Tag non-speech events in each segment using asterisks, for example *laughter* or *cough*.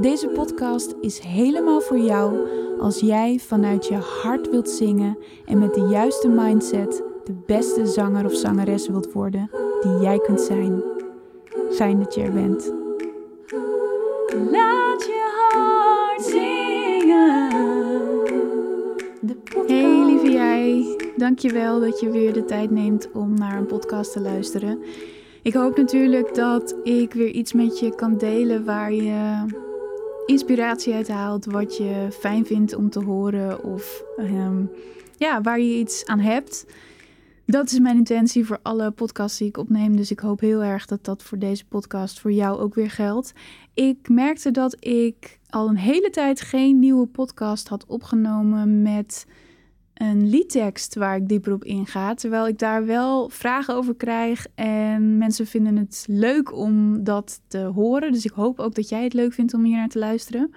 Deze podcast is helemaal voor jou als jij vanuit je hart wilt zingen en met de juiste mindset de beste zanger of zangeres wilt worden die jij kunt zijn. Fijn dat je er bent. Laat je hart zingen. Hey lieve jij, dankjewel dat je weer de tijd neemt om naar een podcast te luisteren. Ik hoop natuurlijk dat ik weer iets met je kan delen waar je inspiratie uit haalt, wat je fijn vindt om te horen of ehm, ja, waar je iets aan hebt. Dat is mijn intentie voor alle podcasts die ik opneem. Dus ik hoop heel erg dat dat voor deze podcast voor jou ook weer geldt. Ik merkte dat ik al een hele tijd geen nieuwe podcast had opgenomen met een liedtekst waar ik dieper op inga. Terwijl ik daar wel vragen over krijg en mensen vinden het leuk om dat te horen. Dus ik hoop ook dat jij het leuk vindt om hier naar te luisteren.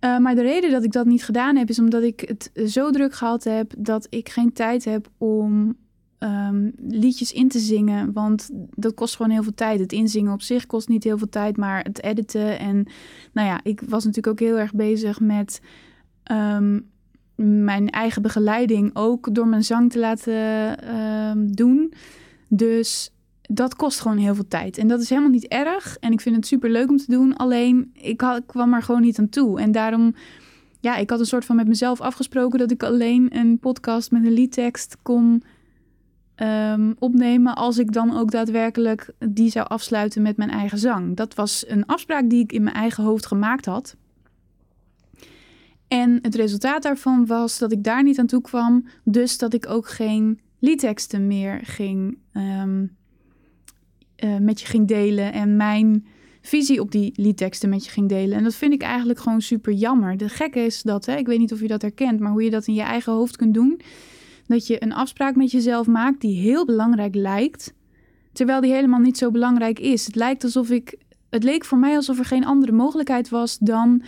Uh, maar de reden dat ik dat niet gedaan heb, is omdat ik het zo druk gehad heb dat ik geen tijd heb om um, liedjes in te zingen. Want dat kost gewoon heel veel tijd. Het inzingen op zich kost niet heel veel tijd, maar het editen. En nou ja, ik was natuurlijk ook heel erg bezig met. Um, mijn eigen begeleiding ook door mijn zang te laten uh, doen. Dus dat kost gewoon heel veel tijd. En dat is helemaal niet erg. En ik vind het super leuk om te doen. Alleen ik, ik kwam er gewoon niet aan toe. En daarom, ja, ik had een soort van met mezelf afgesproken dat ik alleen een podcast met een liedtekst kon um, opnemen. Als ik dan ook daadwerkelijk die zou afsluiten met mijn eigen zang. Dat was een afspraak die ik in mijn eigen hoofd gemaakt had. En het resultaat daarvan was dat ik daar niet aan toe kwam. Dus dat ik ook geen liedteksten meer ging, um, uh, met je ging delen. En mijn visie op die liedteksten met je ging delen. En dat vind ik eigenlijk gewoon super jammer. De gekke is dat, hè, ik weet niet of je dat herkent, maar hoe je dat in je eigen hoofd kunt doen. Dat je een afspraak met jezelf maakt die heel belangrijk lijkt. Terwijl die helemaal niet zo belangrijk is. Het lijkt alsof ik. Het leek voor mij alsof er geen andere mogelijkheid was dan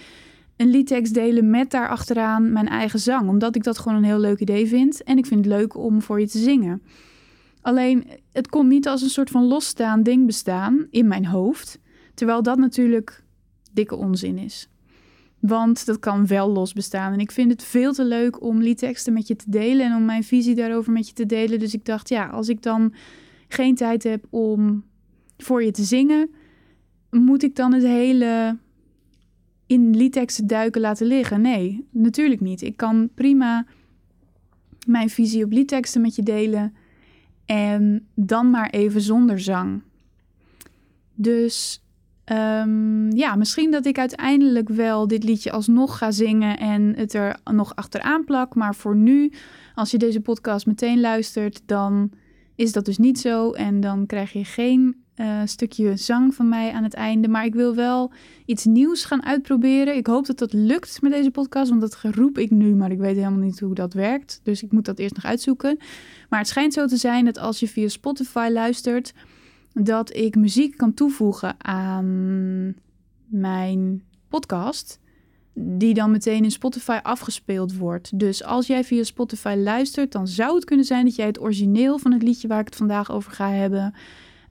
een liedtekst delen met daarachteraan mijn eigen zang. Omdat ik dat gewoon een heel leuk idee vind. En ik vind het leuk om voor je te zingen. Alleen, het komt niet als een soort van losstaand ding bestaan in mijn hoofd. Terwijl dat natuurlijk dikke onzin is. Want dat kan wel los bestaan. En ik vind het veel te leuk om liedteksten met je te delen en om mijn visie daarover met je te delen. Dus ik dacht, ja, als ik dan geen tijd heb om voor je te zingen, moet ik dan het hele in liedteksten duiken laten liggen. Nee, natuurlijk niet. Ik kan prima mijn visie op liedteksten met je delen en dan maar even zonder zang. Dus um, ja, misschien dat ik uiteindelijk wel dit liedje alsnog ga zingen en het er nog achteraan plak. Maar voor nu, als je deze podcast meteen luistert, dan is dat dus niet zo. En dan krijg je geen uh, stukje zang van mij aan het einde. Maar ik wil wel iets nieuws gaan uitproberen. Ik hoop dat dat lukt met deze podcast, want dat geroep ik nu, maar ik weet helemaal niet hoe dat werkt. Dus ik moet dat eerst nog uitzoeken. Maar het schijnt zo te zijn dat als je via Spotify luistert, dat ik muziek kan toevoegen aan mijn podcast. Die dan meteen in Spotify afgespeeld wordt. Dus als jij via Spotify luistert, dan zou het kunnen zijn dat jij het origineel van het liedje waar ik het vandaag over ga hebben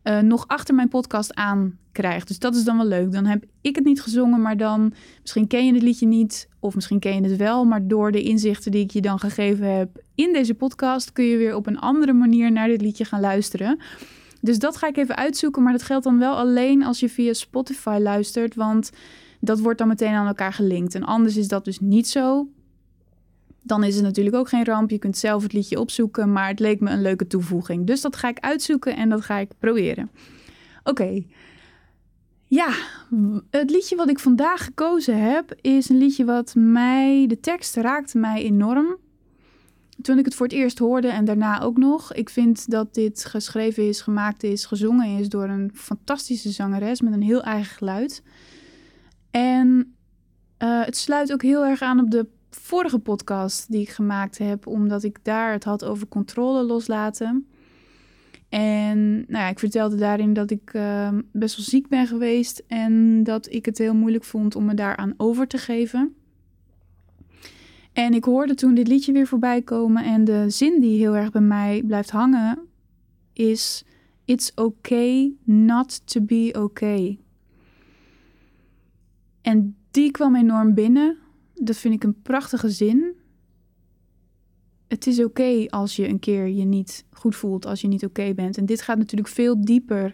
uh, nog achter mijn podcast aan krijgt. Dus dat is dan wel leuk. Dan heb ik het niet gezongen, maar dan misschien ken je het liedje niet, of misschien ken je het wel, maar door de inzichten die ik je dan gegeven heb in deze podcast kun je weer op een andere manier naar dit liedje gaan luisteren. Dus dat ga ik even uitzoeken, maar dat geldt dan wel alleen als je via Spotify luistert, want dat wordt dan meteen aan elkaar gelinkt. En anders is dat dus niet zo dan is het natuurlijk ook geen ramp. Je kunt zelf het liedje opzoeken, maar het leek me een leuke toevoeging. Dus dat ga ik uitzoeken en dat ga ik proberen. Oké. Ja, het liedje wat ik vandaag gekozen heb is een liedje wat mij, de tekst raakte mij enorm. Toen ik het voor het eerst hoorde en daarna ook nog. Ik vind dat dit geschreven is, gemaakt is, gezongen is door een fantastische zangeres met een heel eigen geluid. En uh, het sluit ook heel erg aan op de vorige podcast die ik gemaakt heb, omdat ik daar het had over controle loslaten. En nou ja, ik vertelde daarin dat ik ehm, best wel ziek ben geweest en dat ik het heel moeilijk vond om me daaraan over te geven. En ik hoorde toen dit liedje weer voorbij komen en de zin die heel erg bij mij blijft hangen is: It's okay not to be okay. En die kwam enorm binnen. Dat vind ik een prachtige zin. Het is oké als je een keer je niet goed voelt, als je niet oké bent. En dit gaat natuurlijk veel dieper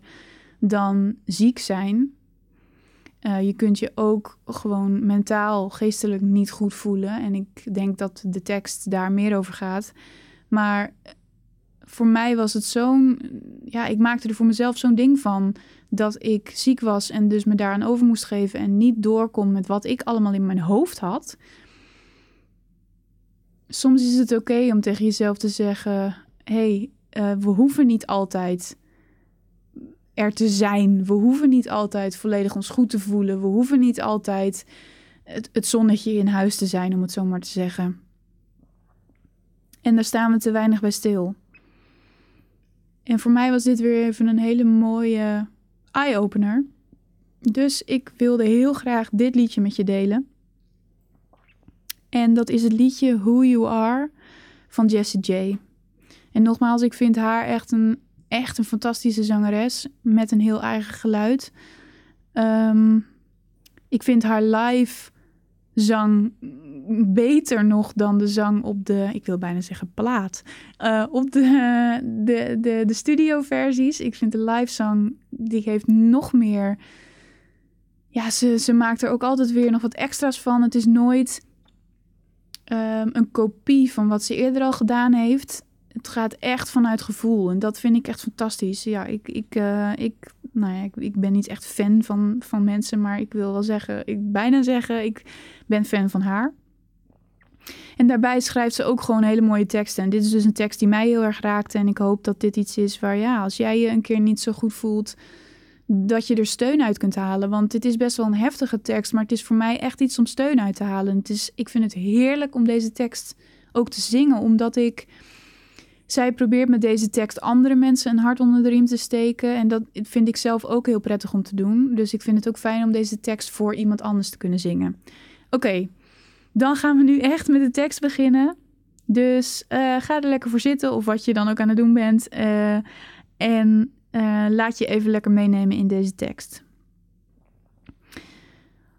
dan ziek zijn. Uh, je kunt je ook gewoon mentaal, geestelijk niet goed voelen. En ik denk dat de tekst daar meer over gaat. Maar voor mij was het zo'n. Ja, ik maakte er voor mezelf zo'n ding van. Dat ik ziek was en dus me daaraan over moest geven. En niet doorkom met wat ik allemaal in mijn hoofd had. Soms is het oké om tegen jezelf te zeggen: hey, uh, we hoeven niet altijd er te zijn. We hoeven niet altijd volledig ons goed te voelen. We hoeven niet altijd het, het zonnetje in huis te zijn, om het zo maar te zeggen. En daar staan we te weinig bij stil. En voor mij was dit weer even een hele mooie eye-opener. Dus ik wilde heel graag dit liedje met je delen. En dat is het liedje Who You Are van Jessie J. En nogmaals, ik vind haar echt een, echt een fantastische zangeres met een heel eigen geluid. Um, ik vind haar live zang beter nog dan de zang op de, ik wil bijna zeggen plaat, uh, op de, de, de, de studioversies. Ik vind de live zang, die heeft nog meer, ja, ze, ze maakt er ook altijd weer nog wat extra's van. Het is nooit um, een kopie van wat ze eerder al gedaan heeft. Het gaat echt vanuit gevoel en dat vind ik echt fantastisch. Ja, ik, ik, uh, ik, nou ja, ik, ik ben niet echt fan van, van mensen, maar ik wil wel zeggen, ik bijna zeggen, ik ben fan van haar. En daarbij schrijft ze ook gewoon hele mooie teksten. En dit is dus een tekst die mij heel erg raakte. En ik hoop dat dit iets is waar, ja, als jij je een keer niet zo goed voelt, dat je er steun uit kunt halen. Want dit is best wel een heftige tekst, maar het is voor mij echt iets om steun uit te halen. Het is, ik vind het heerlijk om deze tekst ook te zingen, omdat ik. Zij probeert met deze tekst andere mensen een hart onder de riem te steken. En dat vind ik zelf ook heel prettig om te doen. Dus ik vind het ook fijn om deze tekst voor iemand anders te kunnen zingen. Oké, dan gaan we nu echt met de tekst beginnen. Dus uh, ga er lekker voor zitten of wat je dan ook aan het doen bent. Uh, en uh, laat je even lekker meenemen in deze tekst.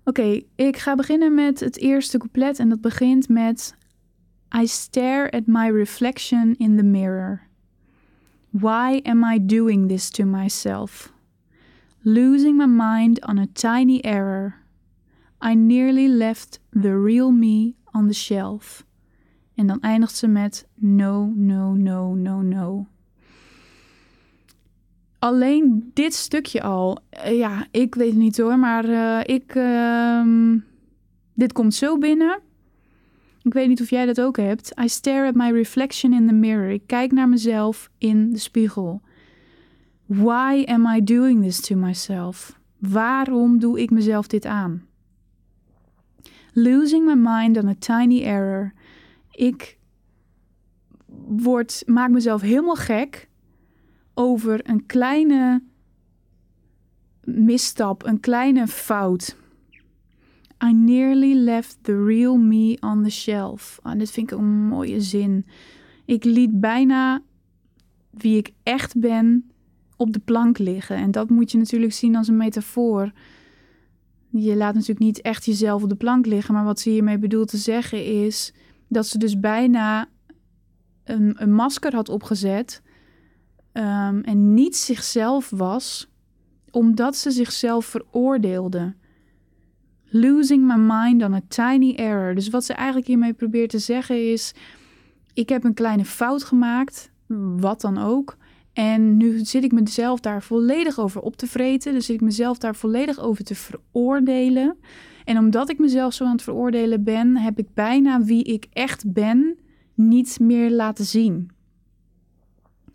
Oké, ik ga beginnen met het eerste couplet en dat begint met I stare at my reflection in the mirror. Why am I doing this to myself? Losing my mind on a tiny error. I nearly left the real me on the shelf. En dan eindigt ze met no, no, no, no, no alleen dit stukje al, uh, ja, ik weet het niet hoor, maar uh, ik, uh, dit komt zo binnen. Ik weet niet of jij dat ook hebt. I stare at my reflection in the mirror. Ik kijk naar mezelf in de spiegel. Why am I doing this to myself? Waarom doe ik mezelf dit aan? Losing my mind on a tiny error. Ik word, maak mezelf helemaal gek over een kleine misstap, een kleine fout. I nearly left the real me on the shelf. Ah, dit vind ik een mooie zin. Ik liet bijna wie ik echt ben op de plank liggen. En dat moet je natuurlijk zien als een metafoor. Je laat natuurlijk niet echt jezelf op de plank liggen, maar wat ze hiermee bedoelt te zeggen is dat ze dus bijna een, een masker had opgezet um, en niet zichzelf was, omdat ze zichzelf veroordeelde. Losing my mind on a tiny error. Dus wat ze eigenlijk hiermee probeert te zeggen is: ik heb een kleine fout gemaakt, wat dan ook. En nu zit ik mezelf daar volledig over op te vreten. Dus zit ik mezelf daar volledig over te veroordelen. En omdat ik mezelf zo aan het veroordelen ben, heb ik bijna wie ik echt ben niet meer laten zien.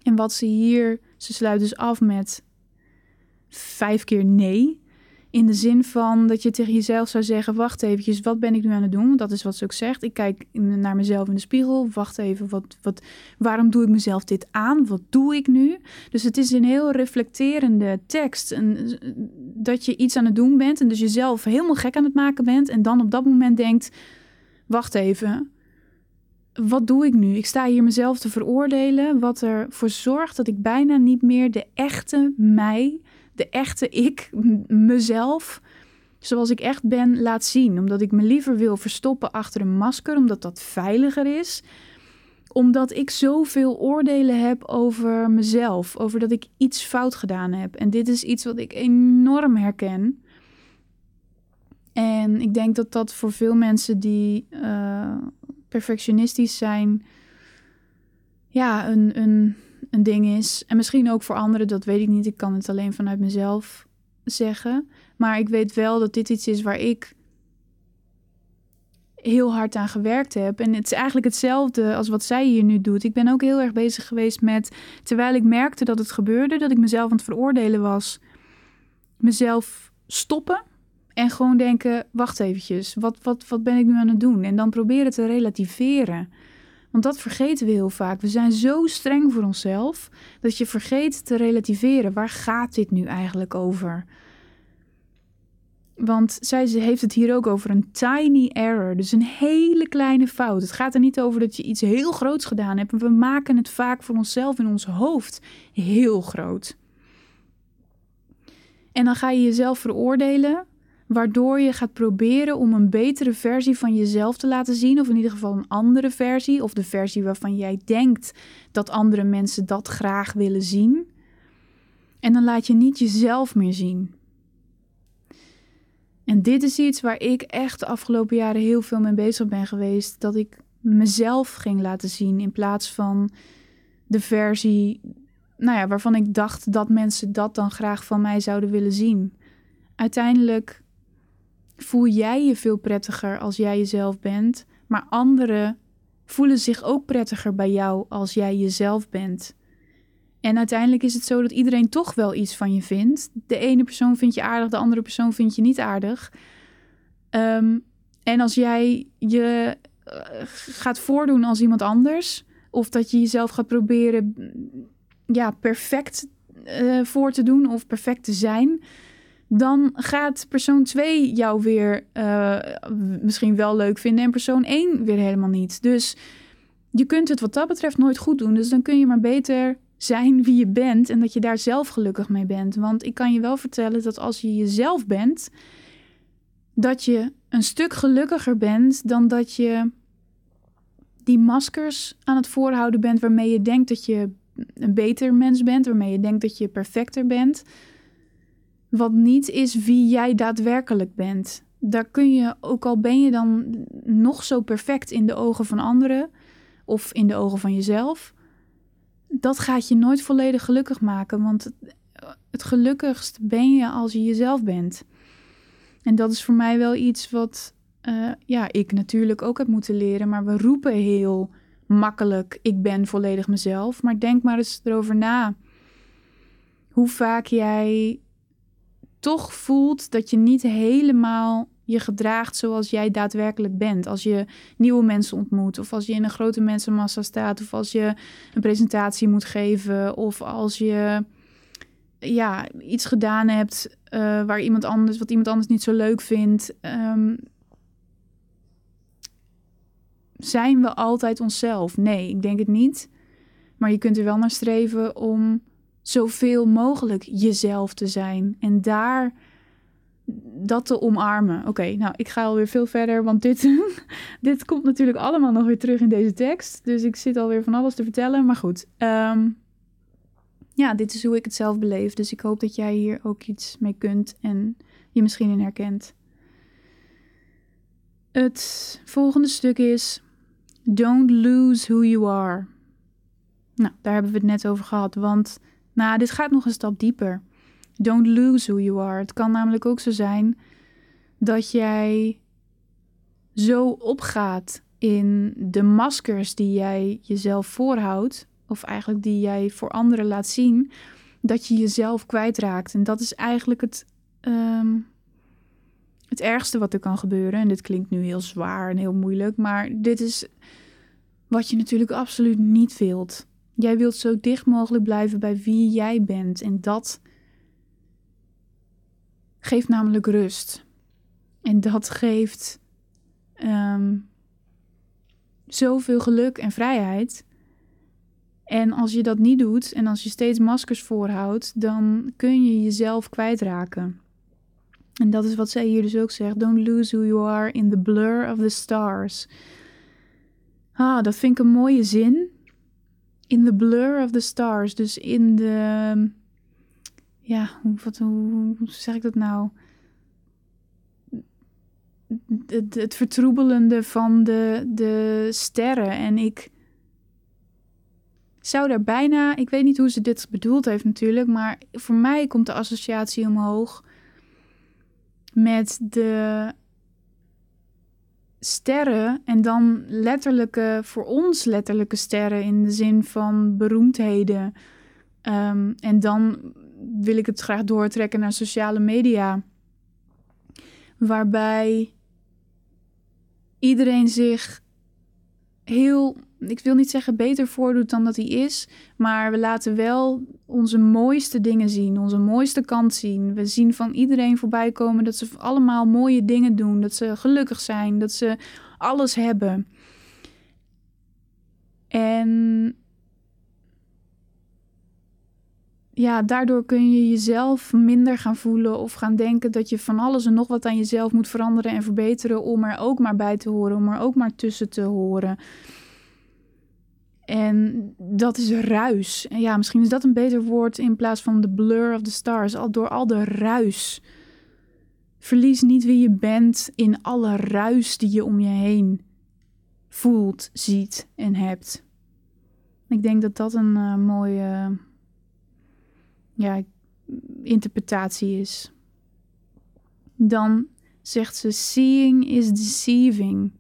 En wat ze hier, ze sluit dus af met vijf keer nee. In de zin van dat je tegen jezelf zou zeggen: Wacht eventjes, wat ben ik nu aan het doen? Dat is wat ze ook zegt. Ik kijk naar mezelf in de spiegel. Wacht even, wat, wat, waarom doe ik mezelf dit aan? Wat doe ik nu? Dus het is een heel reflecterende tekst. En, dat je iets aan het doen bent en dus jezelf helemaal gek aan het maken bent. En dan op dat moment denkt: Wacht even, wat doe ik nu? Ik sta hier mezelf te veroordelen, wat ervoor zorgt dat ik bijna niet meer de echte mij de echte ik, mezelf, zoals ik echt ben, laat zien. Omdat ik me liever wil verstoppen achter een masker, omdat dat veiliger is. Omdat ik zoveel oordelen heb over mezelf, over dat ik iets fout gedaan heb. En dit is iets wat ik enorm herken. En ik denk dat dat voor veel mensen die uh, perfectionistisch zijn, ja, een, een een ding is. En misschien ook voor anderen, dat weet ik niet. Ik kan het alleen vanuit mezelf zeggen. Maar ik weet wel dat dit iets is waar ik heel hard aan gewerkt heb. En het is eigenlijk hetzelfde als wat zij hier nu doet. Ik ben ook heel erg bezig geweest met, terwijl ik merkte dat het gebeurde, dat ik mezelf aan het veroordelen was, mezelf stoppen en gewoon denken: wacht eventjes, wat, wat, wat ben ik nu aan het doen? En dan proberen te relativeren. Want dat vergeten we heel vaak. We zijn zo streng voor onszelf dat je vergeet te relativeren. Waar gaat dit nu eigenlijk over? Want zij heeft het hier ook over een tiny error. Dus een hele kleine fout. Het gaat er niet over dat je iets heel groots gedaan hebt. We maken het vaak voor onszelf in ons hoofd heel groot. En dan ga je jezelf veroordelen waardoor je gaat proberen om een betere versie van jezelf te laten zien, of in ieder geval een andere versie, of de versie waarvan jij denkt dat andere mensen dat graag willen zien. En dan laat je niet jezelf meer zien. En dit is iets waar ik echt de afgelopen jaren heel veel mee bezig ben geweest. Dat ik mezelf ging laten zien in plaats van de versie nou ja, waarvan ik dacht dat mensen dat dan graag van mij zouden willen zien. Uiteindelijk voel jij je veel prettiger als jij jezelf bent, maar anderen voelen zich ook prettiger bij jou als jij jezelf bent. En uiteindelijk is het zo dat iedereen toch wel iets van je vindt. De ene persoon vindt je aardig, de andere persoon vindt je niet aardig. Ehm, en als jij je uh, gaat voordoen als iemand anders, of dat je jezelf gaat proberen ja, perfect uh, voor te doen of perfect te zijn, dan gaat persoon 2 jou weer uh, misschien wel leuk vinden en persoon 1 weer helemaal niet. Dus je kunt het wat dat betreft nooit goed doen. Dus dan kun je maar beter zijn wie je bent en dat je daar zelf gelukkig mee bent. Want ik kan je wel vertellen dat als je jezelf bent, dat je een stuk gelukkiger bent dan dat je die maskers aan het voorhouden bent waarmee je denkt dat je een beter mens bent, waarmee je denkt dat je perfecter bent wat niet is wie jij daadwerkelijk bent. Daar kun je, ook al ben je dan nog zo perfect in de ogen van anderen of in de ogen van jezelf, dat gaat je nooit volledig gelukkig maken. Want het, gelukkigst ben je als je jezelf bent. En dat is voor mij wel iets wat uh, ja, ik natuurlijk ook heb moeten leren. Maar we roepen heel makkelijk: ik ben volledig mezelf. Maar denk maar eens erover na. Hoe vaak jij toch voelt dat je niet helemaal je gedraagt zoals jij daadwerkelijk bent. Als je nieuwe mensen ontmoet, of als je in een grote mensenmassa staat, of als je een presentatie moet geven, of als je ja, iets gedaan hebt uh, waar iemand anders, wat iemand anders niet zo leuk vindt. Um, zijn we altijd onszelf? Nee, ik denk het niet. Maar je kunt er wel naar streven om zoveel mogelijk jezelf te zijn. En daar dat te omarmen. Oké, nou, ik ga alweer veel verder, want dit, *laughs* dit komt natuurlijk allemaal nog weer terug in deze tekst. Dus ik zit alweer van alles te vertellen. Maar goed, ehm, ja, dit is hoe ik het zelf beleef. Dus ik hoop dat jij hier ook iets mee kunt en je misschien in herkent. Het volgende stuk is: Don't lose who you are. Nou, daar hebben we het net over gehad, want nou, dit gaat nog een stap dieper. Don't lose who you are. Het kan namelijk ook zo zijn dat jij zo opgaat in de maskers die jij jezelf voorhoudt, of eigenlijk die jij voor anderen laat zien, dat je jezelf kwijtraakt. En dat is eigenlijk het, um, het ergste wat er kan gebeuren, en dit klinkt nu heel zwaar en heel moeilijk, maar dit is wat je natuurlijk absoluut niet wilt. Jij wilt zo dicht mogelijk blijven bij wie jij bent. En dat geeft namelijk rust. En dat geeft um, zoveel geluk en vrijheid. En als je dat niet doet en als je steeds maskers voorhoudt, dan kun je jezelf kwijtraken. En dat is wat zij hier dus ook zegt. Don't lose who you are in the blur of the stars. Ah, dat vind ik een mooie zin. In the blur of the stars. Dus in de. Ja, hoe, zeg ik dat nou? Het, het vertroebelende van de, de sterren. En ik zou daar bijna. Ik weet niet hoe ze dit bedoeld heeft, natuurlijk. Maar voor mij komt de associatie omhoog met de sterren en dan letterlijke, voor ons letterlijke sterren in de zin van beroemdheden. Um, en dan wil ik het graag doortrekken naar sociale media, waarbij iedereen zich heel ik wil niet zeggen beter voordoet dan dat hij is, maar we laten wel onze mooiste dingen zien, onze mooiste kant zien. We zien van iedereen voorbij komen dat ze allemaal mooie dingen doen, dat ze gelukkig zijn, dat ze alles hebben. En ja, daardoor kun je jezelf minder gaan voelen of gaan denken dat je van alles en nog wat aan jezelf moet veranderen en verbeteren om er ook maar bij te horen, om er ook maar tussen te horen. En dat is ruis. En ja, misschien is dat een beter woord in plaats van de blur of the stars. Al door al de ruis. Verlies niet wie je bent in alle ruis die je om je heen voelt, ziet en hebt. Ik denk dat dat een uh, mooie ja, interpretatie is. Dan zegt ze: Seeing is deceiving.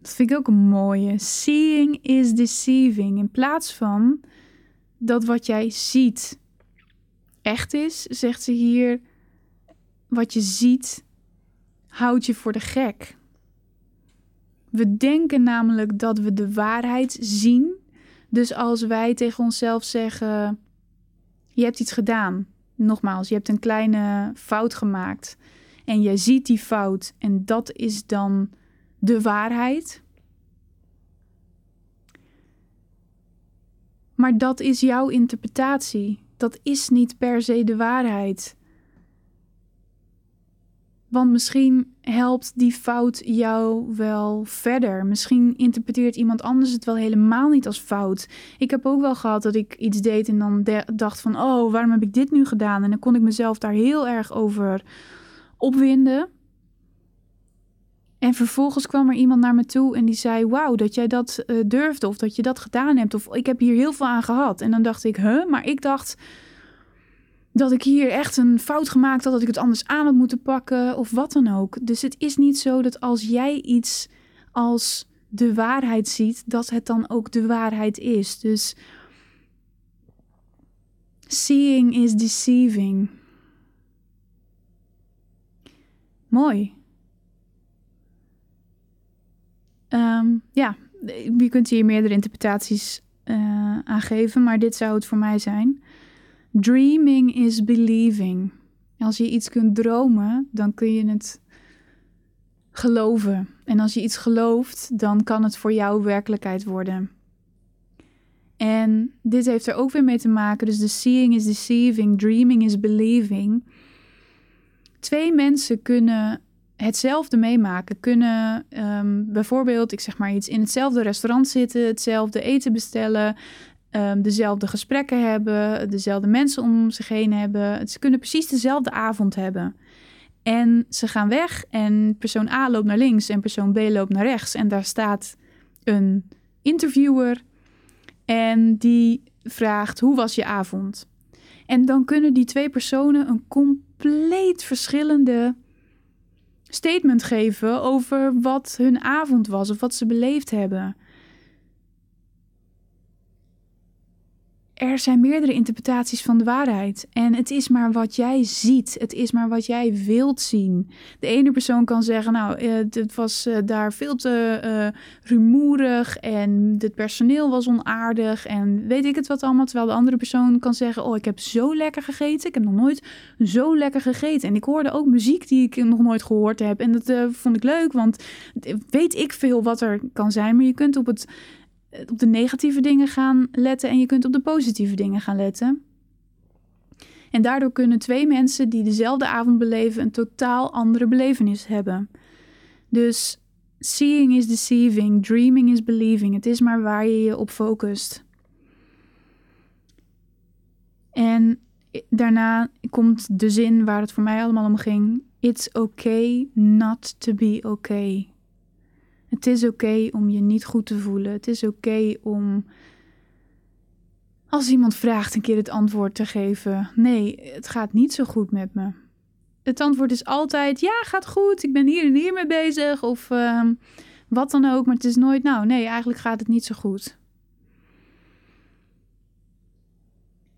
Dat vind ik ook een mooie. Seeing is deceiving. In plaats van dat wat jij ziet echt is, zegt ze hier: wat je ziet houdt je voor de gek. We denken namelijk dat we de waarheid zien. Dus als wij tegen onszelf zeggen: Je hebt iets gedaan. Nogmaals, je hebt een kleine fout gemaakt. En je ziet die fout. En dat is dan de waarheid. Maar dat is jouw interpretatie. Dat is niet per se de waarheid. Want misschien helpt die fout jou wel verder. Misschien interpreteert iemand anders het wel helemaal niet als fout. Ik heb ook wel gehad dat ik iets deed en dan dacht van... oh, waarom heb ik dit nu gedaan? En dan kon ik mezelf daar heel erg over opwinden. En vervolgens kwam er iemand naar me toe en die zei: Wauw, dat jij dat uh, durfde of dat je dat gedaan hebt. Of ik heb hier heel veel aan gehad. En dan dacht ik: Huh, maar ik dacht dat ik hier echt een fout gemaakt had, dat ik het anders aan had moeten pakken of wat dan ook. Dus het is niet zo dat als jij iets als de waarheid ziet, dat het dan ook de waarheid is. Dus seeing is deceiving. Mooi. Um, ja, je kunt hier meerdere interpretaties uh, aan geven, maar dit zou het voor mij zijn. Dreaming is believing. Als je iets kunt dromen, dan kun je het geloven. En als je iets gelooft, dan kan het voor jou werkelijkheid worden. En dit heeft er ook weer mee te maken. Dus de seeing is deceiving, dreaming is believing. Twee mensen kunnen hetzelfde meemaken. Kunnen um, bijvoorbeeld, ik zeg maar iets, in hetzelfde restaurant zitten, hetzelfde eten bestellen, um, dezelfde gesprekken hebben, dezelfde mensen om zich heen hebben. Ze kunnen precies dezelfde avond hebben. En ze gaan weg en persoon A loopt naar links en persoon B loopt naar rechts. En daar staat een interviewer en die vraagt: Hoe was je avond? En dan kunnen die twee personen een compleet verschillende statement geven over wat hun avond was of wat ze beleefd hebben. Er zijn meerdere interpretaties van de waarheid. En het is maar wat jij ziet. Het is maar wat jij wilt zien. De ene persoon kan zeggen, nou, eh, het was eh, daar veel te uh, rumoerig en het personeel was onaardig en weet ik het wat allemaal. Terwijl de andere persoon kan zeggen, oh, ik heb zo lekker gegeten. Ik heb nog nooit zo lekker gegeten. En ik hoorde ook muziek die ik nog nooit gehoord heb. En dat vond ik leuk, want weet ik veel wat er kan zijn. Maar je kunt op het op de negatieve dingen gaan letten en je kunt op de positieve dingen gaan letten. En daardoor kunnen twee mensen die dezelfde avond beleven een totaal andere belevenis hebben. Dus seeing is deceiving, dreaming is believing. Het is maar waar je je op focust. En daarna komt de zin waar het voor mij allemaal om ging: It's okay not to be okay. Het is oké om je niet goed te voelen. Het is oké om als iemand vraagt een keer het antwoord te geven: nee, het gaat niet zo goed met me. Het antwoord is altijd: ja, gaat goed. Ik ben hier en hier mee bezig. Of ehm, wat dan ook. Maar het is nooit: nou, nee, eigenlijk gaat het niet zo goed.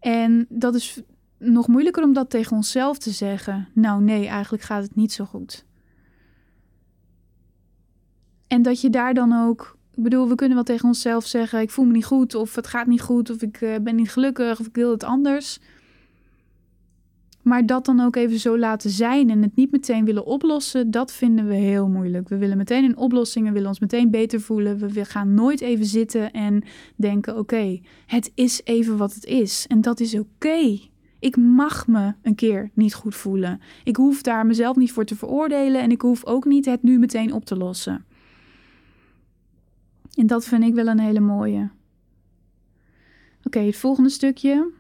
En dat is nog moeilijker om dat tegen onszelf te zeggen. Nou, nee, eigenlijk gaat het niet zo goed. En dat je daar dan ook. Ik bedoel, we kunnen wel tegen onszelf zeggen: ik voel me niet goed, of het gaat niet goed, of ik uh, ben niet gelukkig, of ik wil het anders. Maar dat dan ook even zo laten zijn en het niet meteen willen oplossen, dat vinden we heel moeilijk. We willen meteen een oplossing, we willen ons meteen beter voelen. We gaan nooit even zitten en denken: oké, het is even wat het is. En dat is oké. Ik mag me een keer niet goed voelen. Ik hoef daar mezelf niet voor te veroordelen en ik hoef ook niet het nu meteen op te lossen. En dat vind ik wel een hele mooie. Oké, het volgende stukje.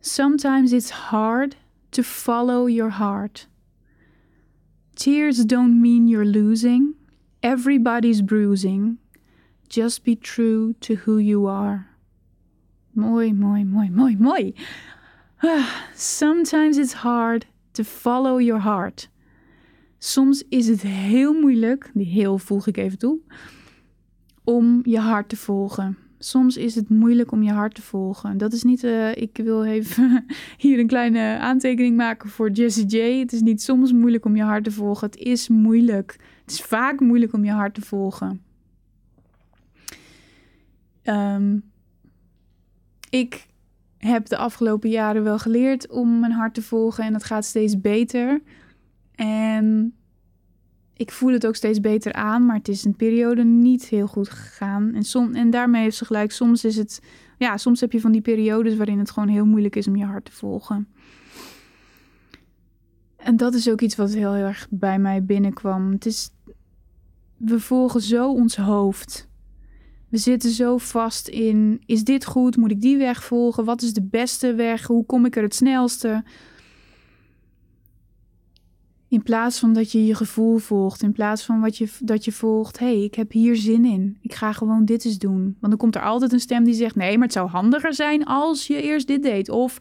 Sometimes it's hard to follow your heart. Tears don't mean you're losing. Everybody's bruising. Just be true to who you are. Mooi, mooi, mooi, mooi, mooi. Sometimes it's hard to follow your heart. Soms is het heel moeilijk, die heel voeg ik even toe, om je hart te volgen. Soms is het moeilijk om je hart te volgen. Dat is niet, uh, ik wil even *laughs* hier een kleine aantekening maken voor Jessie J. Het is niet soms moeilijk om je hart te volgen. Het is moeilijk. Het is vaak moeilijk om je hart te volgen. Um, ik heb de afgelopen jaren wel geleerd om mijn hart te volgen en het gaat steeds beter. En ik voel het ook steeds beter aan, maar het is een periode niet heel goed gegaan. En, som, en daarmee heeft ze gelijk, soms is het, ja, soms heb je van die periodes waarin het gewoon heel moeilijk is om je hart te volgen. En dat is ook iets wat heel, heel erg bij mij binnenkwam. Het is, we volgen zo ons hoofd. We zitten zo vast in, is dit goed? Moet ik die weg volgen? Wat is de beste weg? Hoe kom ik er het snelste? In plaats van dat je je gevoel volgt, in plaats van wat je, dat je volgt, hé, hey, ik heb hier zin in. Ik ga gewoon dit eens doen. Want dan komt er altijd een stem die zegt, nee, maar het zou handiger zijn als je eerst dit deed. Of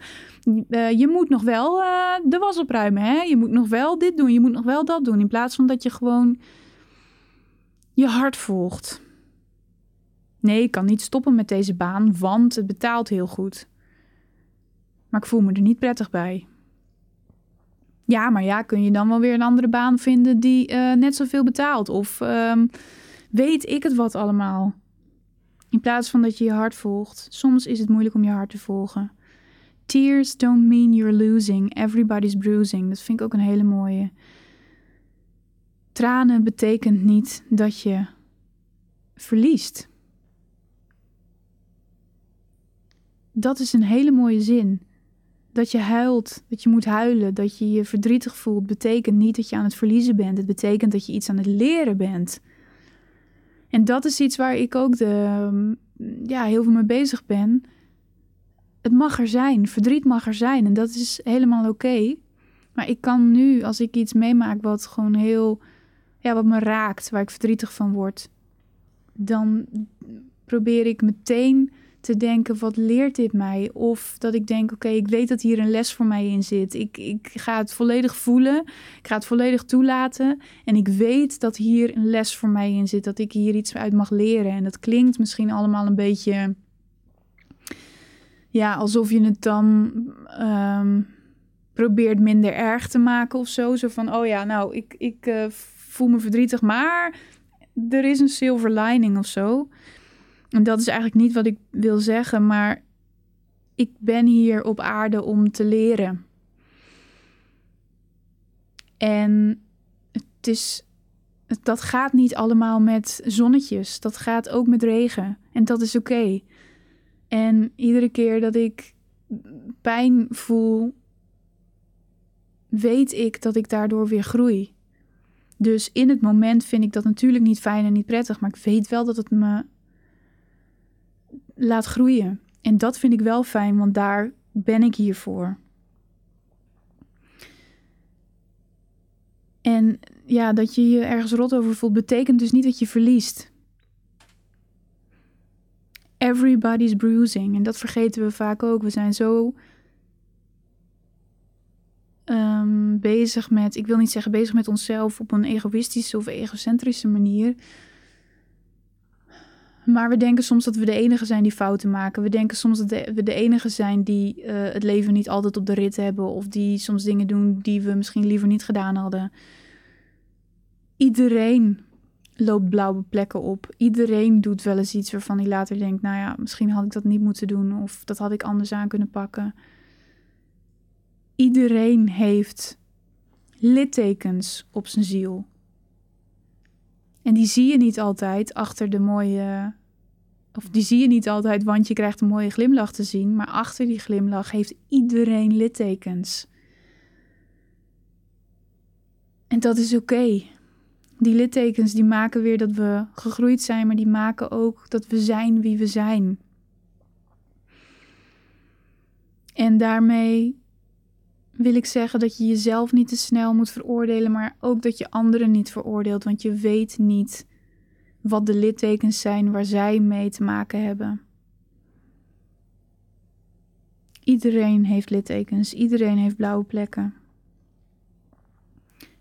uh, je moet nog wel uh, de was opruimen, hè? Je moet nog wel dit doen, je moet nog wel dat doen. In plaats van dat je gewoon je hart volgt. Nee, ik kan niet stoppen met deze baan, want het betaalt heel goed. Maar ik voel me er niet prettig bij. Ja, maar ja, kun je dan wel weer een andere baan vinden die uh, net zoveel betaalt? Of um, weet ik het wat allemaal? In plaats van dat je je hart volgt. Soms is het moeilijk om je hart te volgen. Tears don't mean you're losing. Everybody's bruising. Dat vind ik ook een hele mooie. Tranen betekent niet dat je verliest. Dat is een hele mooie zin dat je huilt, dat je moet huilen, dat je je verdrietig voelt, betekent niet dat je aan het verliezen bent. Het betekent dat je iets aan het leren bent. En dat is iets waar ik ook de, mm, ja, heel veel mee bezig ben. Het mag er zijn, verdriet mag er zijn en dat is helemaal oké. Maar ik kan nu, als ik iets meemaak wat gewoon heel, ja, wat me raakt, waar ik verdrietig van word, dan probeer ik meteen te denken, wat leert dit mij? Of dat ik denk, oké, ik weet dat hier een les voor mij in zit. Ik, ik ga het volledig voelen. Ik ga het volledig toelaten. En ik weet dat hier een les voor mij in zit. Dat ik hier iets uit mag leren. En dat klinkt misschien allemaal een beetje ja, alsof je het dan ehm, probeert minder erg te maken of zo. Zo van, oh ja, nou, ik, ik uh, voel me verdrietig, maar er is een silver lining of zo. En dat is eigenlijk niet wat ik wil zeggen, maar ik ben hier op aarde om te leren. En het is, dat gaat niet allemaal met zonnetjes. Dat gaat ook met regen. En dat is oké. En iedere keer dat ik pijn voel, weet ik dat ik daardoor weer groei. Dus in het moment vind ik dat natuurlijk niet fijn en niet prettig, maar ik weet wel dat het me laat groeien. En dat vind ik wel fijn, want daar ben ik hier voor. En ja, dat je je ergens rot over voelt, betekent dus niet dat je verliest. Everybody's bruising. En dat vergeten we vaak ook. We zijn zo um, bezig met, ik wil niet zeggen bezig met onszelf op een egoïstische of egocentrische manier. Maar we denken soms dat we de enige zijn die fouten maken. We denken soms dat we de enige zijn die uh, het leven niet altijd op de rit hebben. Of die soms dingen doen die we misschien liever niet gedaan hadden. Iedereen loopt blauwe plekken op. Iedereen doet wel eens iets waarvan hij later denkt: nou ja, misschien had ik dat niet moeten doen. Of dat had ik anders aan kunnen pakken. Iedereen heeft littekens op zijn ziel. En die zie je niet altijd achter de mooie. Of die zie je niet altijd, want je krijgt een mooie glimlach te zien. Maar achter die glimlach heeft iedereen littekens. En dat is oké. Die littekens die maken weer dat we gegroeid zijn, maar die maken ook dat we zijn wie we zijn. En daarmee wil ik zeggen dat je jezelf niet te snel moet veroordelen, maar ook dat je anderen niet veroordeelt, want je weet niet wat de littekens zijn waar zij mee te maken hebben. Iedereen heeft littekens, iedereen heeft blauwe plekken.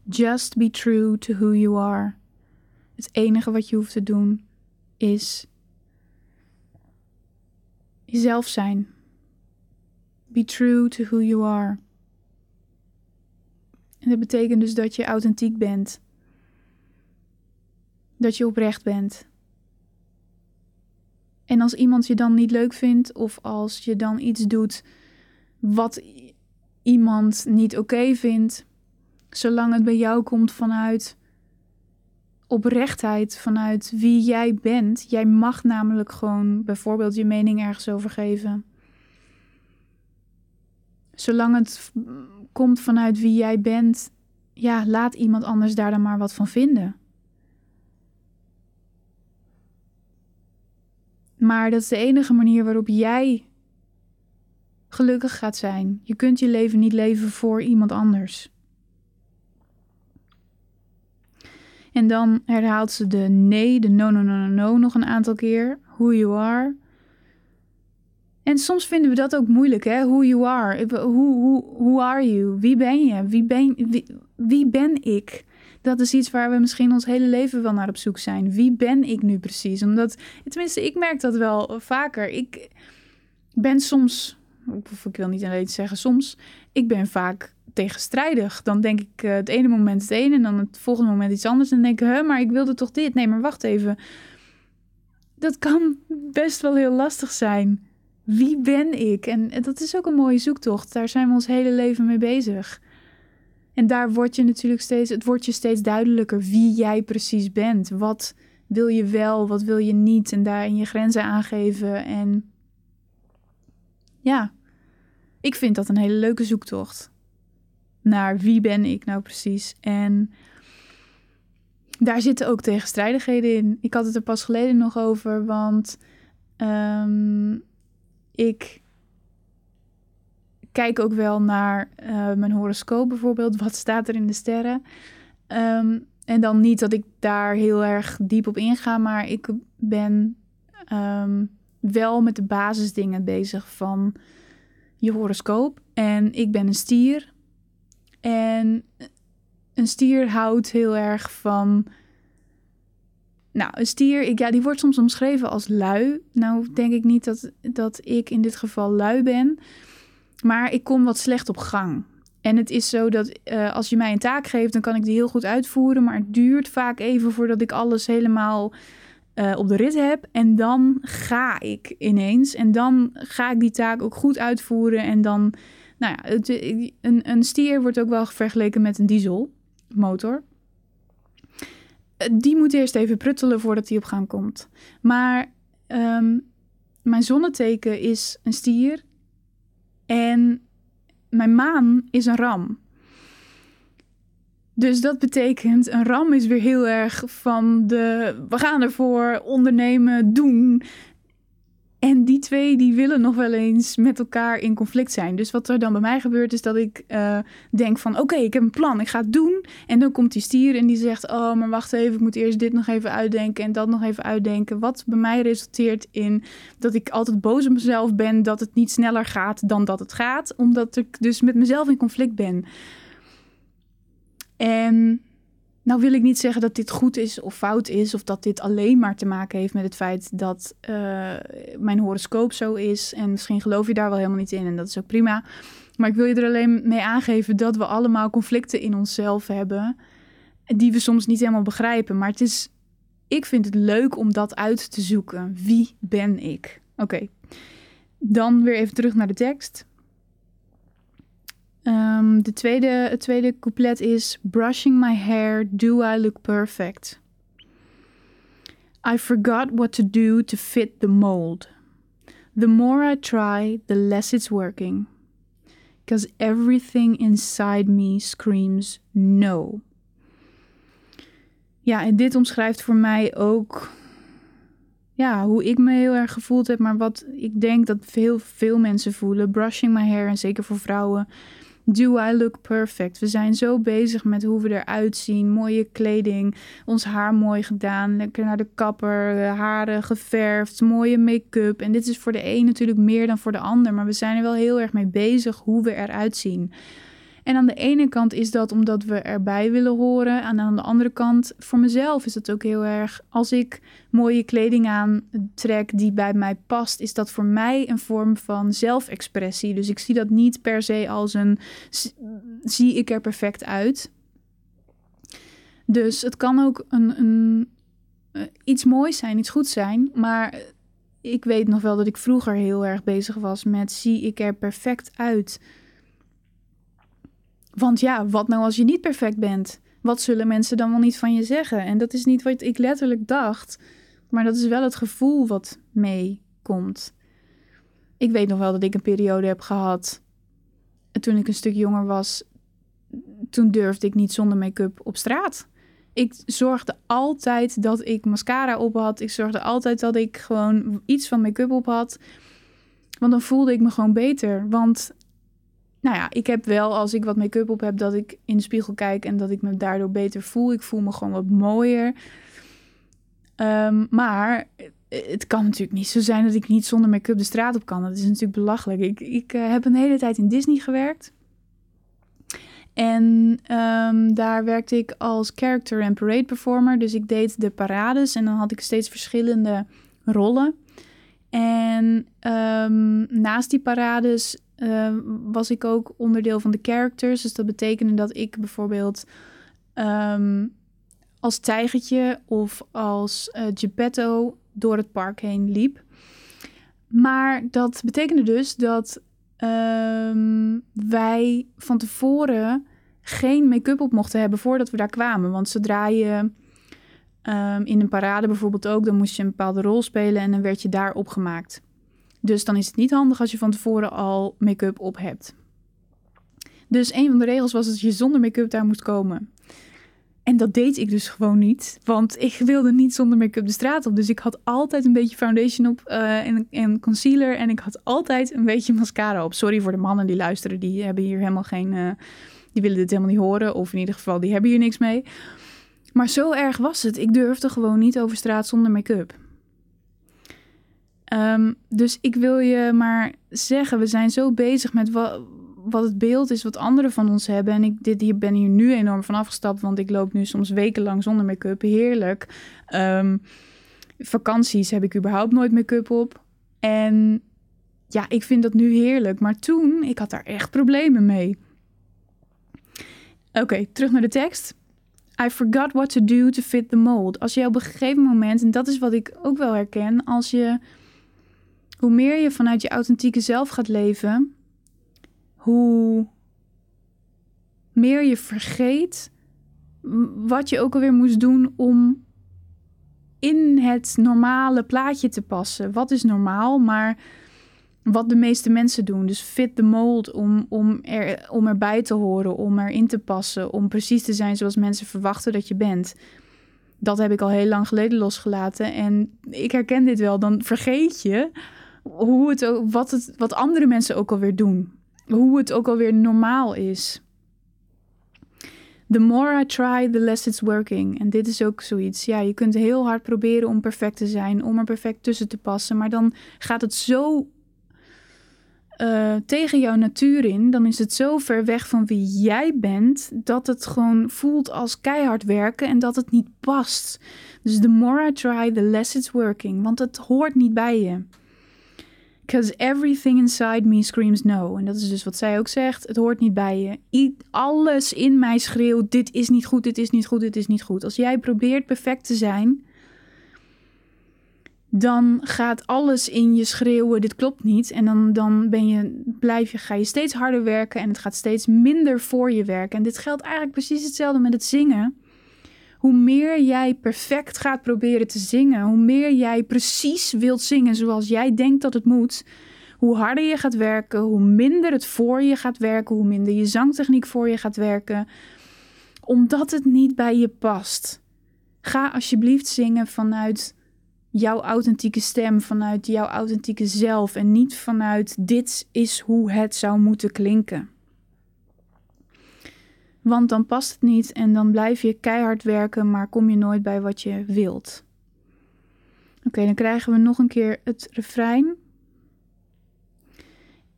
Just be true to who you are. Het enige wat je hoeft te doen is jezelf zijn. Be true to who you are. En dat betekent dus dat je authentiek bent. Dat je oprecht bent. En als iemand je dan niet leuk vindt, of als je dan iets doet wat iemand niet oké vindt, zolang het bij jou komt vanuit oprechtheid, vanuit wie jij bent. Jij mag namelijk gewoon bijvoorbeeld je mening ergens over geven. Zolang het komt vanuit wie jij bent, ja, laat iemand anders daar dan maar wat van vinden. Maar dat is de enige manier waarop jij gelukkig gaat zijn. Je kunt je leven niet leven voor iemand anders. En dan herhaalt ze de nee, de no, no, no, no, no nog een aantal keer. Who you are. En soms vinden we dat ook moeilijk, hè? Who you are. Who, who, who are you? Wie ben je? Wie ben, wie, wie ben ik? Dat is iets waar we misschien ons hele leven wel naar op zoek zijn. Wie ben ik nu precies? Omdat, tenminste, ik merk dat wel vaker. Ik ben soms, ik wil niet alleen zeggen soms, ik ben vaak tegenstrijdig. Dan denk ik uh, het ene moment het ene en dan het volgende moment iets anders. En dan denk ik, maar ik wilde toch dit? Nee, maar wacht even. Dat kan best wel heel lastig zijn wie ben ik? En, dat is ook een mooie zoektocht. Daar zijn we ons hele leven mee bezig. En daar wordt je natuurlijk steeds, het wordt je steeds duidelijker wie jij precies bent. Wat wil je wel, wat wil je niet? En daarin je grenzen aangeven. En ja, ik vind dat een hele leuke zoektocht. Naar wie ben ik nou precies? En daar zitten ook tegenstrijdigheden in. Ik had het er pas geleden nog over, want um, ik kijk ook wel naar uh, mijn horoscoop bijvoorbeeld. Wat staat er in de sterren? Um, en dan niet dat ik daar heel erg diep op inga, maar ik ben um, wel met de basisdingen bezig van je horoscoop. En ik ben een stier. En een stier houdt heel erg van Nou, een stier, ik, ja, die wordt soms omschreven als lui. Nou, denk ik niet dat, dat ik in dit geval lui ben. Maar ik kom wat slecht op gang. En het is zo dat uh, als je mij een taak geeft, dan kan ik die heel goed uitvoeren. Maar het duurt vaak even voordat ik alles helemaal uh, op de rit heb. En dan ga ik ineens. En dan ga ik die taak ook goed uitvoeren. En dan, nou ja, een, een stier wordt ook wel vergeleken met een dieselmotor. Die moet eerst even pruttelen voordat hij op gang komt. Maar um, mijn zonneteken is een stier. En mijn maan is een ram. Dus dat betekent, een ram is weer heel erg van de we gaan ervoor, ondernemen, doen. En die twee die willen nog wel eens met elkaar in conflict zijn. Dus wat er dan bij mij gebeurt is dat ik uh, denk van oké, ik heb een plan, ik ga het doen. En dan komt die stier en die zegt oh maar wacht even, ik moet eerst dit nog even uitdenken en dat nog even uitdenken. Wat bij mij resulteert in dat ik altijd boos op mezelf ben dat het niet sneller gaat dan dat het gaat. Omdat ik dus met mezelf in conflict ben. En nou wil ik niet zeggen dat dit goed is of fout is, of dat dit alleen maar te maken heeft met het feit dat uh, mijn horoscoop zo is. En misschien geloof je daar wel helemaal niet in en dat is ook prima. Maar ik wil je er alleen mee aangeven dat we allemaal conflicten in onszelf hebben, die we soms niet helemaal begrijpen. Maar het is, ik vind het leuk om dat uit te zoeken. Wie ben ik? Oké, dan weer even terug naar de tekst. Um, de tweede, het tweede couplet is Brushing my hair, do I look perfect? I forgot what to do to fit the mold. The more I try, the less it's working. Because everything inside me screams no. Ja, en dit omschrijft voor mij ook ja, hoe ik me heel erg gevoeld heb, maar wat ik denk dat veel, veel mensen voelen. Brushing my hair, en zeker voor vrouwen Do I look perfect? We zijn zo bezig met hoe we eruit zien. Mooie kleding, ons haar mooi gedaan, lekker naar de kapper, haren geverfd, mooie make-up. En dit is voor de een natuurlijk meer dan voor de ander, maar we zijn er wel heel erg mee bezig hoe we eruit zien. En aan de ene kant is dat omdat we erbij willen horen. En aan de andere kant, voor mezelf is het ook heel erg. Als ik mooie kleding aantrek die bij mij past, is dat voor mij een vorm van zelfexpressie. Dus ik zie dat niet per se als een. zie ik er perfect uit. Dus het kan ook een, een, eh, iets moois zijn, iets goed zijn. Maar ik weet nog wel dat ik vroeger heel erg bezig was met: zie ik er perfect uit? Want ja, wat nou als je niet perfect bent? Wat zullen mensen dan wel niet van je zeggen? En dat is niet wat ik letterlijk dacht, maar dat is wel het gevoel wat meekomt. Ik weet nog wel dat ik een periode heb gehad toen ik een stuk jonger was. Toen durfde ik niet zonder make-up op straat. Ik zorgde altijd dat ik mascara op had. Ik zorgde altijd dat ik gewoon iets van make-up op had. Want dan voelde ik me gewoon beter. Want nou ja, ik heb wel als ik wat make-up op heb, dat ik in de spiegel kijk en dat ik me daardoor beter voel. Ik voel me gewoon wat mooier. Um, maar het kan natuurlijk niet zo zijn dat ik niet zonder make-up de straat op kan. Dat is natuurlijk belachelijk. Ik, ik uh, heb een hele tijd in Disney gewerkt. En um, daar werkte ik als character en parade performer. Dus ik deed de parades en dan had ik steeds verschillende rollen. En um, naast die parades uh, was ik ook onderdeel van de characters. Dus dat betekende dat ik bijvoorbeeld um, als tijgertje of als uh, Geppetto door het park heen liep. Maar dat betekende dus dat um, wij van tevoren geen make-up op mochten hebben voordat we daar kwamen. Want zodra je in een parade bijvoorbeeld ook, dan moest je een bepaalde rol spelen en dan werd je daar opgemaakt. Dus dan is het niet handig als je van tevoren al make-up op hebt. Dus een van de regels was dat je zonder make-up daar moest komen. En dat deed ik dus gewoon niet, want ik wilde niet zonder make-up de straat op. Dus ik had altijd een beetje foundation op uh, en, en, concealer en ik had altijd een beetje mascara op. Sorry voor de mannen die luisteren, die hebben hier helemaal geen, uh, die willen dit helemaal niet horen. Of in ieder geval, die hebben hier niks mee. Maar zo erg was het. Ik durfde gewoon niet over straat zonder make-up. Um, dus ik wil je maar zeggen, we zijn zo bezig met wat, het beeld is wat anderen van ons hebben. En ik dit, hier ben hier nu enorm van afgestapt, want ik loop nu soms wekenlang zonder make-up. Heerlijk. Um, vakanties heb ik überhaupt nooit make-up op. En ja, ik vind dat nu heerlijk. Maar toen, ik had daar echt problemen mee. Oké, terug naar de tekst. I forgot what to do to fit the mold. Als je op een gegeven moment, en dat is wat ik ook wel herken, als je, hoe meer je vanuit je authentieke zelf gaat leven, hoe meer je vergeet wat je ook alweer moest doen om in het normale plaatje te passen. Wat is normaal, maar wat de meeste mensen doen. Dus fit the mold om, om, er, om erbij te horen, om erin te passen, om precies te zijn zoals mensen verwachten dat je bent. Dat heb ik al heel lang geleden losgelaten. En ik herken dit wel. Dan vergeet je hoe het, wat, het, wat andere mensen ook alweer doen. Hoe het ook alweer normaal is. The more I try, the less it's working. En dit is ook zoiets. Ja, je kunt heel hard proberen om perfect te zijn, om er perfect tussen te passen. Maar dan gaat het zo uh, tegen jouw natuur in, dan is het zo ver weg van wie jij bent, dat het gewoon voelt als keihard werken en dat het niet past. Dus the more I try, the less it's working, want het hoort niet bij je. Because everything inside me screams no. En dat is dus wat zij ook zegt. Het hoort niet bij je. alles in mij schreeuwt: dit is niet goed, dit is niet goed, dit is niet goed. Als jij probeert perfect te zijn, dan gaat alles in je schreeuwen, dit klopt niet. En dan, dan ben je, blijf je, ga je steeds harder werken en het gaat steeds minder voor je werken. En dit geldt eigenlijk precies hetzelfde met het zingen. Hoe meer jij perfect gaat proberen te zingen, hoe meer jij precies wilt zingen zoals jij denkt dat het moet, hoe harder je gaat werken, hoe minder het voor je gaat werken, hoe minder je zangtechniek voor je gaat werken, omdat het niet bij je past. Ga alsjeblieft zingen vanuit jouw authentieke stem, vanuit jouw authentieke zelf en niet vanuit dit is hoe het zou moeten klinken. Want dan past het niet en dan blijf je keihard werken, maar kom je nooit bij wat je wilt. Oké, dan krijgen we nog een keer het refrein.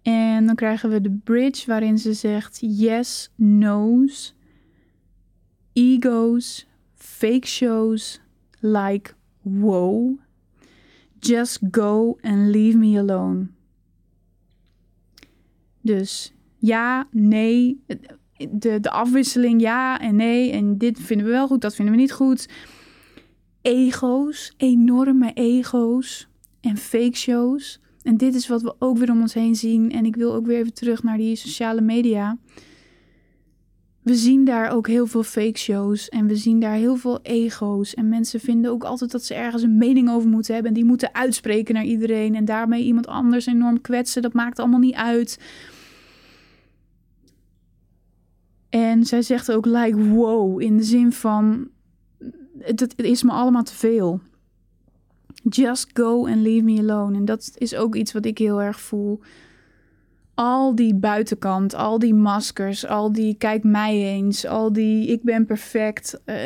En dan krijgen we de bridge waarin ze zegt yes, no's, egos, fake shows, like wow, just go and leave me alone. Dus ja, nee, de, de afwisseling ja en nee. En dit vinden we wel goed, dat vinden we niet goed. Ego's, enorme ego's en fake shows. En dit is wat we ook weer om ons heen zien. En ik wil ook weer even terug naar die sociale media. We zien daar ook heel veel fake shows en we zien daar heel veel ego's. En mensen vinden ook altijd dat ze ergens een mening over moeten hebben. En die moeten uitspreken naar iedereen en daarmee iemand anders enorm kwetsen. Dat maakt allemaal niet uit. En zij zegt ook like wow in de zin van het, is me allemaal te veel. Just go and leave me alone. En dat is ook iets wat ik heel erg voel. Al die buitenkant, al die maskers, al die kijk mij eens, al die ik ben perfect. Uh,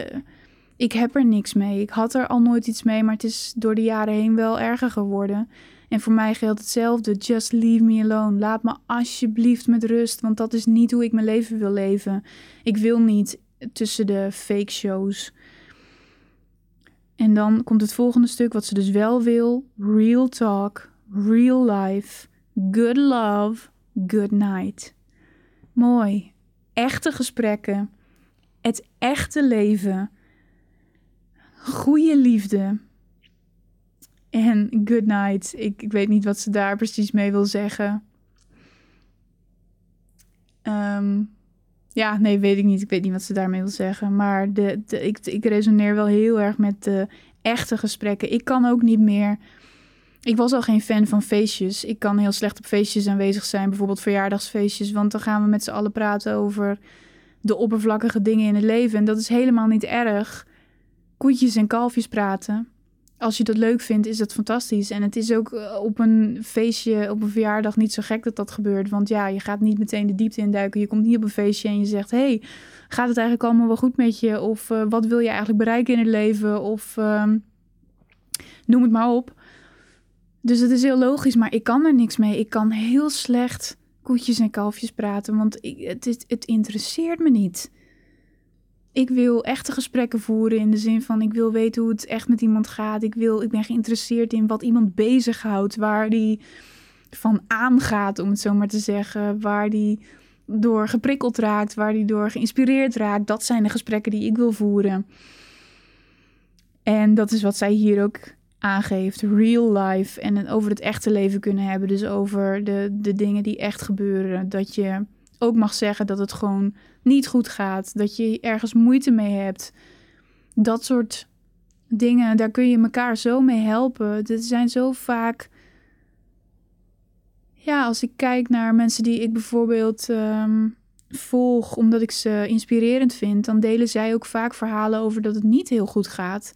ik heb er niks mee. Ik had er al nooit iets mee, maar het is door de jaren heen wel erger geworden. En voor mij geldt hetzelfde. Just leave me alone. Laat me alsjeblieft met rust, want dat is niet hoe ik mijn leven wil leven. Ik wil niet tussen de fake shows. En dan komt het volgende stuk, wat ze dus wel wil: real talk, real life, good love, good night. Mooi. Echte gesprekken, het echte leven, goede liefde en good night. Ik, ik weet niet wat ze daar precies mee wil zeggen. Ehm, ja, nee, weet ik niet. Ik weet niet wat ze daarmee wil zeggen. Maar de, ik, ik resoneer wel heel erg met de echte gesprekken. Ik kan ook niet meer. Ik was al geen fan van feestjes. Ik kan heel slecht op feestjes aanwezig zijn, bijvoorbeeld verjaardagsfeestjes. Want dan gaan we met z'n allen praten over de oppervlakkige dingen in het leven. En dat is helemaal niet erg. Koetjes en kalfjes praten als je dat leuk vindt, is dat fantastisch. En het is ook eh, op een feestje, op een verjaardag niet zo gek dat dat gebeurt. Want ja, je gaat niet meteen de diepte induiken. Je komt niet op een feestje en je zegt: hey, gaat het eigenlijk allemaal wel goed met je? Of uh, wat wil je eigenlijk bereiken in het leven? Of uh, noem het maar op. Dus het is heel logisch, maar ik kan er niks mee. Ik kan heel slecht koetjes en kalfjes praten, want ik, het, het interesseert me niet. Ik wil echte gesprekken voeren in de zin van ik wil weten hoe het echt met iemand gaat. Ik, wil, ik ben geïnteresseerd in wat iemand bezighoudt, waar die van aangaat, om het zo maar te zeggen. Waar die door geprikkeld raakt, waar die door geïnspireerd raakt. Dat zijn de gesprekken die ik wil voeren. En dat is wat zij hier ook aangeeft. Real life. En over het echte leven kunnen hebben. Dus over de, de dingen die echt gebeuren. Dat je ook mag zeggen dat het gewoon niet goed gaat. Dat je ergens moeite mee hebt. Dat soort dingen, daar kun je elkaar zo mee helpen. Er zijn zo vaak. Ja, als ik kijk naar mensen die ik bijvoorbeeld ehm, volg omdat ik ze inspirerend vind, dan delen zij ook vaak verhalen over dat het niet heel goed gaat.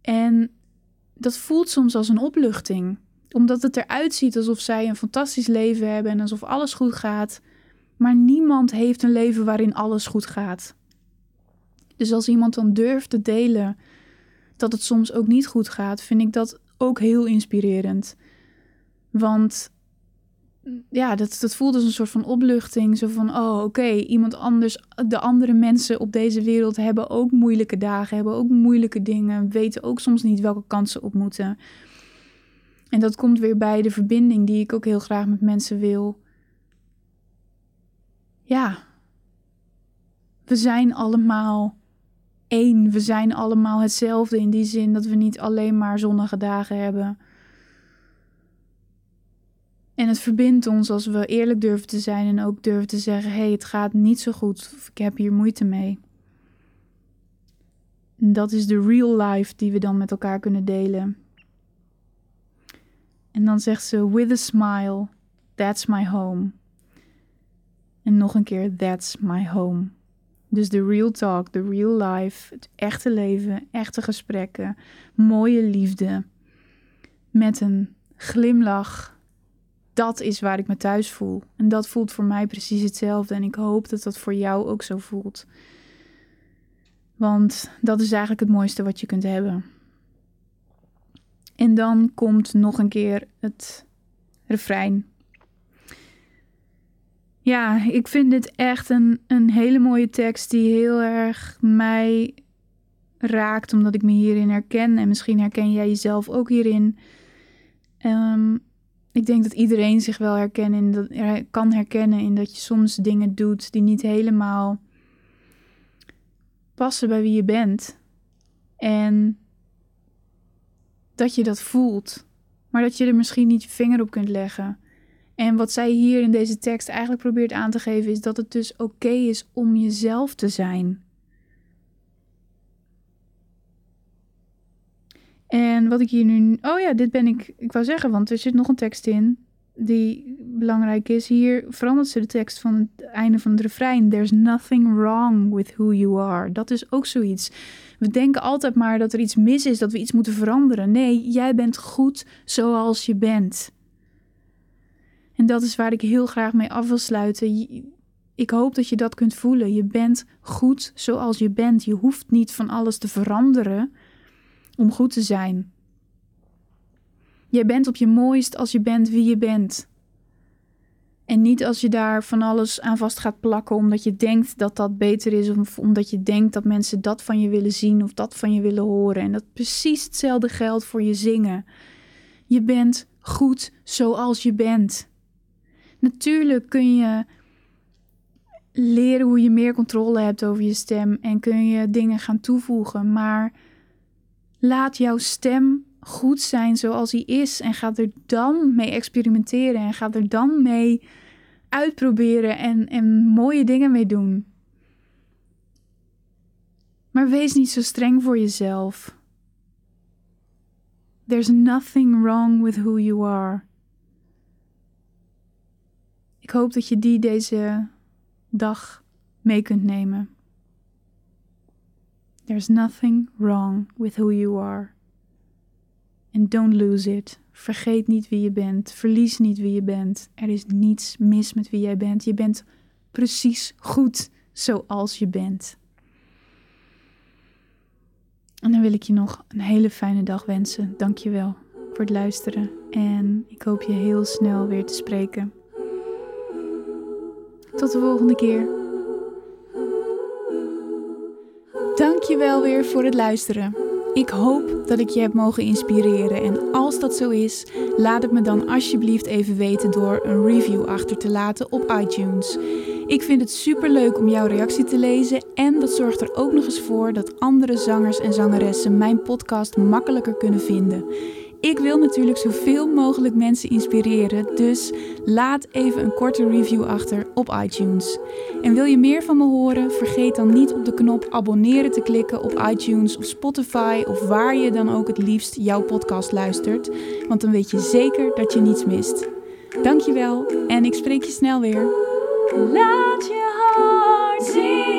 En dat voelt soms als een opluchting, omdat het eruit ziet alsof zij een fantastisch leven hebben en alsof alles goed gaat. Maar niemand heeft een leven waarin alles goed gaat. Dus als iemand dan durft te delen dat het soms ook niet goed gaat, vind ik dat ook heel inspirerend. Want ja, dat, dat voelt als een soort van opluchting. Zo van, oh oké, iemand anders, de andere mensen op deze wereld hebben ook moeilijke dagen, hebben ook moeilijke dingen, weten ook soms niet welke kansen op moeten. En dat komt weer bij de verbinding die ik ook heel graag met mensen wil. Ja, we zijn allemaal één. We zijn allemaal hetzelfde in die zin dat we niet alleen maar zonnige dagen hebben. En het verbindt ons als we eerlijk durven te zijn en ook durven te zeggen: hé, hey, het gaat niet zo goed of ik heb hier moeite mee. En dat is de real life die we dan met elkaar kunnen delen. En dan zegt ze: With a smile, that's my home. En nog een keer: That's my home. Dus de real talk, de real life, het echte leven, echte gesprekken, mooie liefde. Met een glimlach dat is waar ik me thuis voel. En dat voelt voor mij precies hetzelfde. En ik hoop dat dat voor jou ook zo voelt. Want dat is eigenlijk het mooiste wat je kunt hebben. En dan komt nog een keer het refrein. Ja, ik vind dit echt een, een hele mooie tekst die heel erg mij raakt, omdat ik me hierin herken. En misschien herken jij jezelf ook hierin. Um, ik denk dat iedereen zich wel herkennen in dat, kan herkennen in dat je soms dingen doet die niet helemaal passen bij wie je bent. En dat je dat voelt, maar dat je er misschien niet je vinger op kunt leggen. En wat zij hier in deze tekst eigenlijk probeert aan te geven, is dat het dus oké is om jezelf te zijn. En wat ik hier nu. Oh ja, dit ben ik. Ik wou zeggen, want er zit nog een tekst in die belangrijk is. Hier verandert ze de tekst van het einde van het refrein. There's nothing wrong with who you are. Dat is ook zoiets. We denken altijd maar dat er iets mis is, dat we iets moeten veranderen. Nee, jij bent goed zoals je bent. En dat is waar ik heel graag mee af wil sluiten. Ik hoop dat je dat kunt voelen. Je bent goed zoals je bent. Je hoeft niet van alles te veranderen om goed te zijn. Jij bent op je mooist als je bent wie je bent. En niet als je daar van alles aan vast gaat plakken omdat je denkt dat dat beter is of omdat je denkt dat mensen dat van je willen zien of dat van je willen horen. En dat precies hetzelfde geldt voor je zingen. Je bent goed zoals je bent. Natuurlijk kun je leren hoe je meer controle hebt over je stem en kun je dingen gaan toevoegen, maar Laat jouw stem goed zijn zoals hij is en ga er dan mee experimenteren en ga er dan mee uitproberen en, en mooie dingen mee doen. Maar wees niet zo streng voor jezelf. There's nothing wrong with who you are. Ik hoop dat je die deze dag mee kunt nemen. There's nothing wrong with who you are. And don't lose it. Vergeet niet wie je bent. Verlies niet wie je bent. Er is niets mis met wie jij bent. Je bent precies goed zoals je bent. En dan wil ik je nog een hele fijne dag wensen. Dank je wel voor het luisteren. En ik hoop je heel snel weer te spreken. Tot de volgende keer. Dankjewel weer voor het luisteren. Ik hoop dat ik je heb mogen inspireren en als dat zo is, laat het me dan alsjeblieft even weten door een review achter te laten op iTunes. Ik vind het super leuk om jouw reactie te lezen en dat zorgt er ook nog eens voor dat andere zangers en zangeressen mijn podcast makkelijker kunnen vinden. Ik wil natuurlijk zoveel mogelijk mensen inspireren, dus laat even een korte review achter op iTunes. En wil je meer van me horen? Vergeet dan niet op de knop abonneren te klikken op iTunes of Spotify of waar je dan ook het liefst jouw podcast luistert, want dan weet je zeker dat je niets mist. Dankjewel en ik spreek je snel weer. Laat je hart zien.